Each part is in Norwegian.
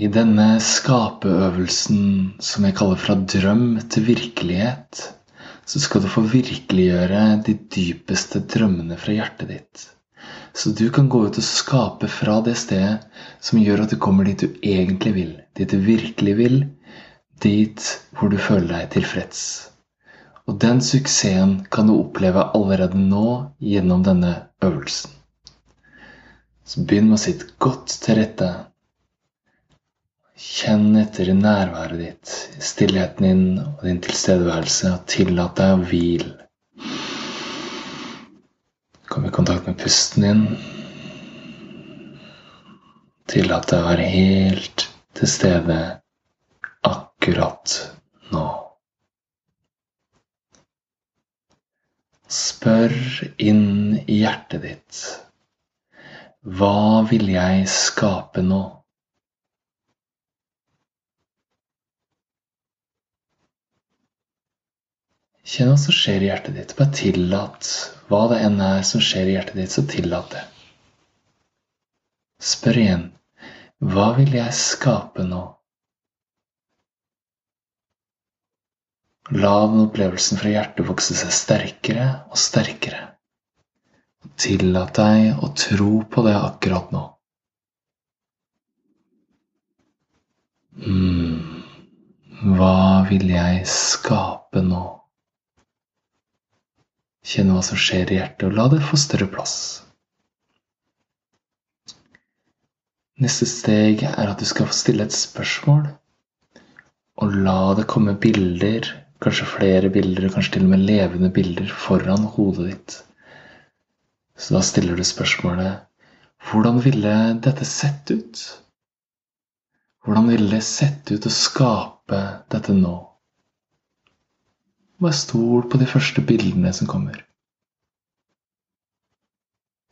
I denne skapeøvelsen som jeg kaller fra drøm til virkelighet, så skal du få virkeliggjøre de dypeste drømmene fra hjertet ditt. Så du kan gå ut og skape fra det stedet som gjør at du kommer dit du egentlig vil, dit du virkelig vil, dit hvor du føler deg tilfreds. Og den suksessen kan du oppleve allerede nå gjennom denne øvelsen. Så begynn med å sitte godt til rette. Kjenn etter nærværet ditt, stillheten din og din tilstedeværelse, og tillat deg å hvile. Kom i kontakt med pusten din. Tillat deg å være helt til stede akkurat nå. Spør inn i hjertet ditt. Hva vil jeg skape nå? Kjenn hva som skjer i hjertet ditt. Bare tillat hva det enn er som skjer i hjertet ditt, så tillat det. Spør igjen. Hva vil jeg skape nå? La den opplevelsen fra hjertet vokse seg sterkere og sterkere. Tillat deg å tro på det akkurat nå. Hmm. Hva vil jeg skape nå? Kjenn hva som skjer i hjertet, og la det få større plass. Neste steg er at du skal stille et spørsmål, og la det komme bilder, kanskje flere bilder, kanskje til og med levende bilder, foran hodet ditt. Så da stiller du spørsmålet hvordan ville dette sett ut? Hvordan ville det sett ut å skape dette nå? Bare stol på de første bildene som kommer.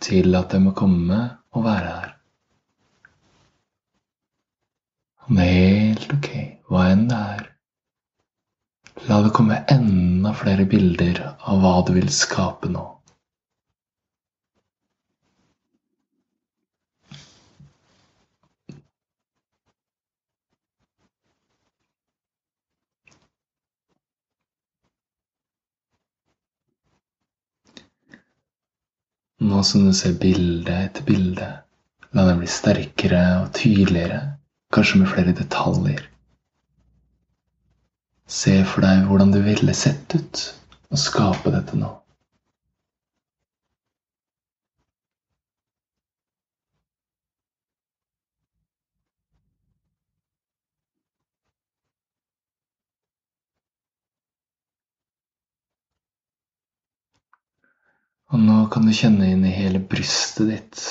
Tillat dem å komme og være her. Det er helt ok, hva enn det er. La det komme enda flere bilder av hva du vil skape nå. Nå som du ser bilde etter bilde, la den bli sterkere og tydeligere, kanskje med flere detaljer. Se for deg hvordan du ville sett ut og skape dette nå. Og nå kan du kjenne inn i hele brystet ditt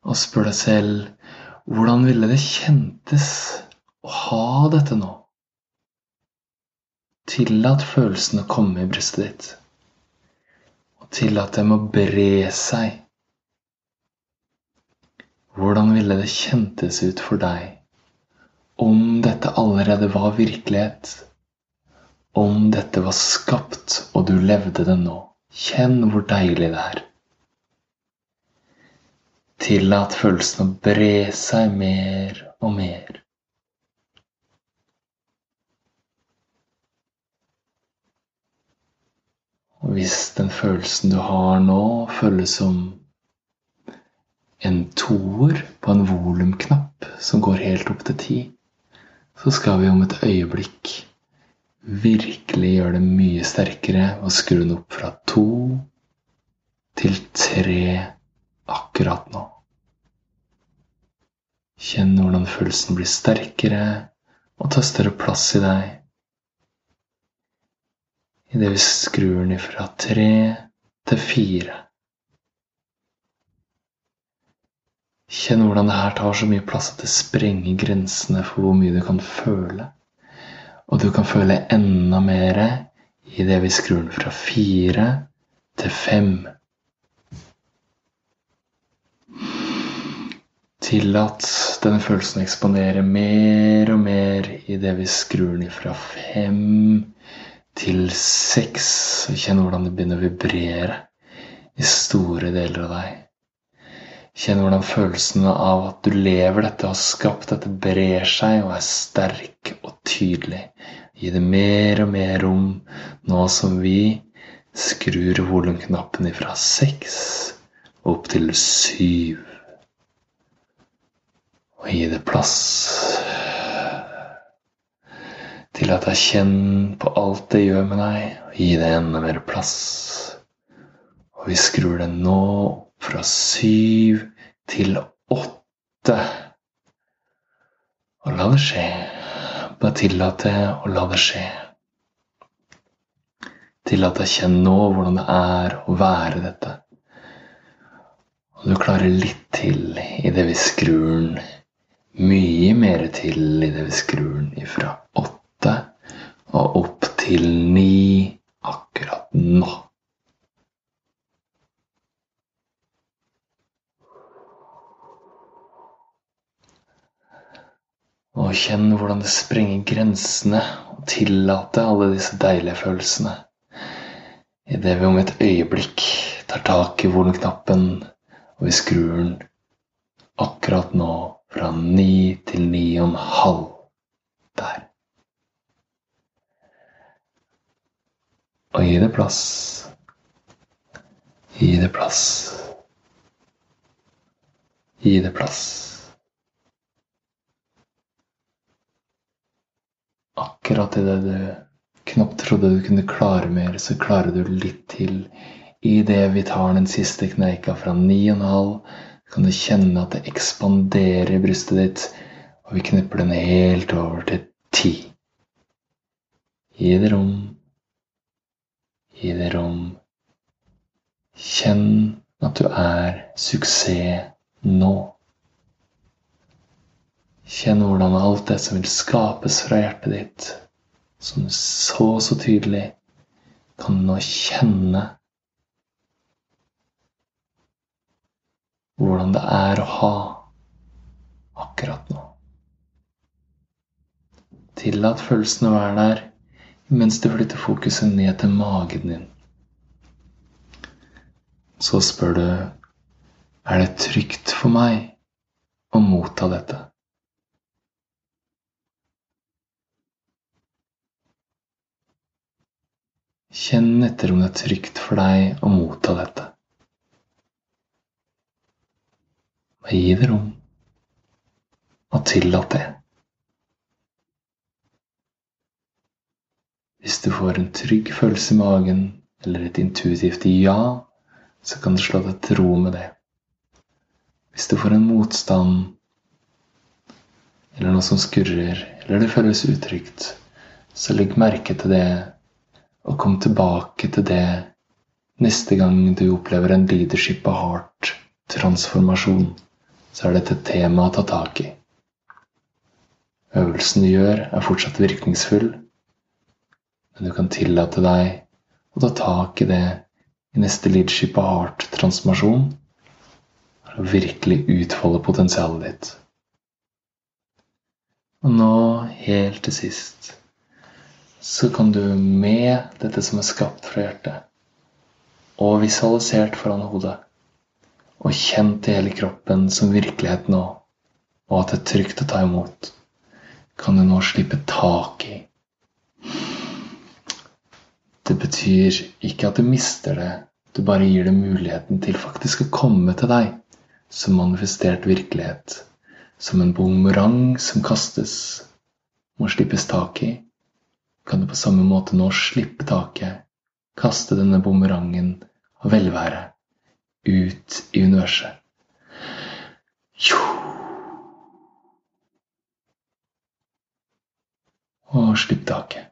og spør deg selv hvordan ville det kjentes å ha dette nå? Tillat følelsene å komme i brystet ditt, og tillat dem å bre seg. Hvordan ville det kjentes ut for deg om dette allerede var virkelighet? Om dette var skapt, og du levde det nå? Kjenn hvor deilig det er. Tillat følelsen å bre seg mer og mer. Og hvis den følelsen du har nå, føles som en toer på en volumknapp som går helt opp til ti, så skal vi om et øyeblikk virkelig gjør det mye sterkere og skru den opp fra to til tre akkurat nå. Kjenn hvordan følelsen blir sterkere og tar større plass i deg. Idet vi skrur den fra tre til fire. Kjenn hvordan det her tar så mye plass at det sprenger grensene for hvor mye du kan føle. Og du kan føle enda mer idet vi skrur den fra fire til fem. Tillat denne følelsen å eksponere mer og mer idet vi skrur den fra fem til seks. Kjenn hvordan det begynner å vibrere i store deler av deg. Kjenn hvordan følelsene av at du lever dette og har skapt dette, brer seg og er sterk tydelig. Gi det mer og mer rom nå som vi skrur volumknappen fra seks opp til syv. Og gi det plass. til at jeg kjenner på alt det gjør med deg, og gi det enda mer plass. Og vi skrur det nå fra syv til åtte. Og la det skje. Bare tillat det, å la det skje. Tillat deg kjenne nå hvordan det er å være dette. Og du klarer litt til idet vi skrur den mye mer til idet vi skrur den ifra åtte og opp til ni akkurat nå. Og kjenn hvordan det sprenger grensene og tillater alle disse deilige følelsene. Idet vi om et øyeblikk tar tak i volumknappen og vi skrur den akkurat nå fra ni til ni og en halv. Der. Og gi det plass. Gi det plass. Gi det plass. Akkurat idet du knapt trodde du kunne klare mer, så klarer du litt til. Idet vi tar den siste kneika fra ni og en halv, kan du kjenne at det ekspanderer i brystet ditt, og vi knipper den helt over til 10. Gi det rom. Gi det rom. Kjenn at du er suksess nå. Kjenn hvordan alt det som vil skapes fra hjertet ditt, som du så så tydelig kan nå kjenne hvordan det er å ha akkurat nå. Tillat følelsene å være der mens du flytter fokuset ned til magen din. Så spør du er det trygt for meg å motta dette. Kjenn etter om det er trygt for deg å motta dette. Og gi det rom, og tillat det. Hvis du får en trygg følelse i magen eller et intuitivt ja, så kan du slå deg til ro med det. Hvis du får en motstand eller noe som skurrer, eller det føles utrygt, så legg merke til det, og kom tilbake til det neste gang du opplever en leadership of heart-transformasjon. Så er dette et tema å ta tak i. Øvelsen du gjør, er fortsatt virkningsfull, men du kan tillate deg å ta tak i det i neste leadership of heart-transformasjon for å virkelig utfolde potensialet ditt. Og nå, helt til sist, så kan du med dette som er skapt fra hjertet, og visualisert foran hodet, og kjent i hele kroppen som virkelighet nå, og at det er trygt å ta imot, kan du nå slippe tak i det betyr ikke at du mister det, du bare gir det muligheten til faktisk å komme til deg som manifestert virkelighet, som en bumerang som kastes, må slippes tak i. Kan du på samme måte nå slippe taket, kaste denne bumerangen av velvære ut i universet. Og slipp taket.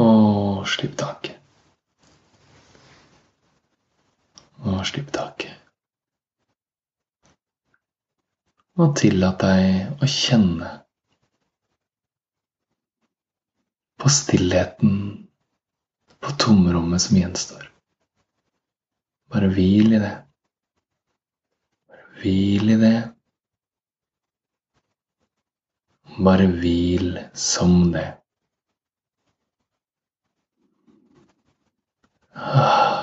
Og slipp taket. Og slipp taket. Og tillat deg å kjenne på stillheten, på tomrommet som gjenstår. Bare hvil i det. Bare hvil i det. Bare hvil som det. Ah.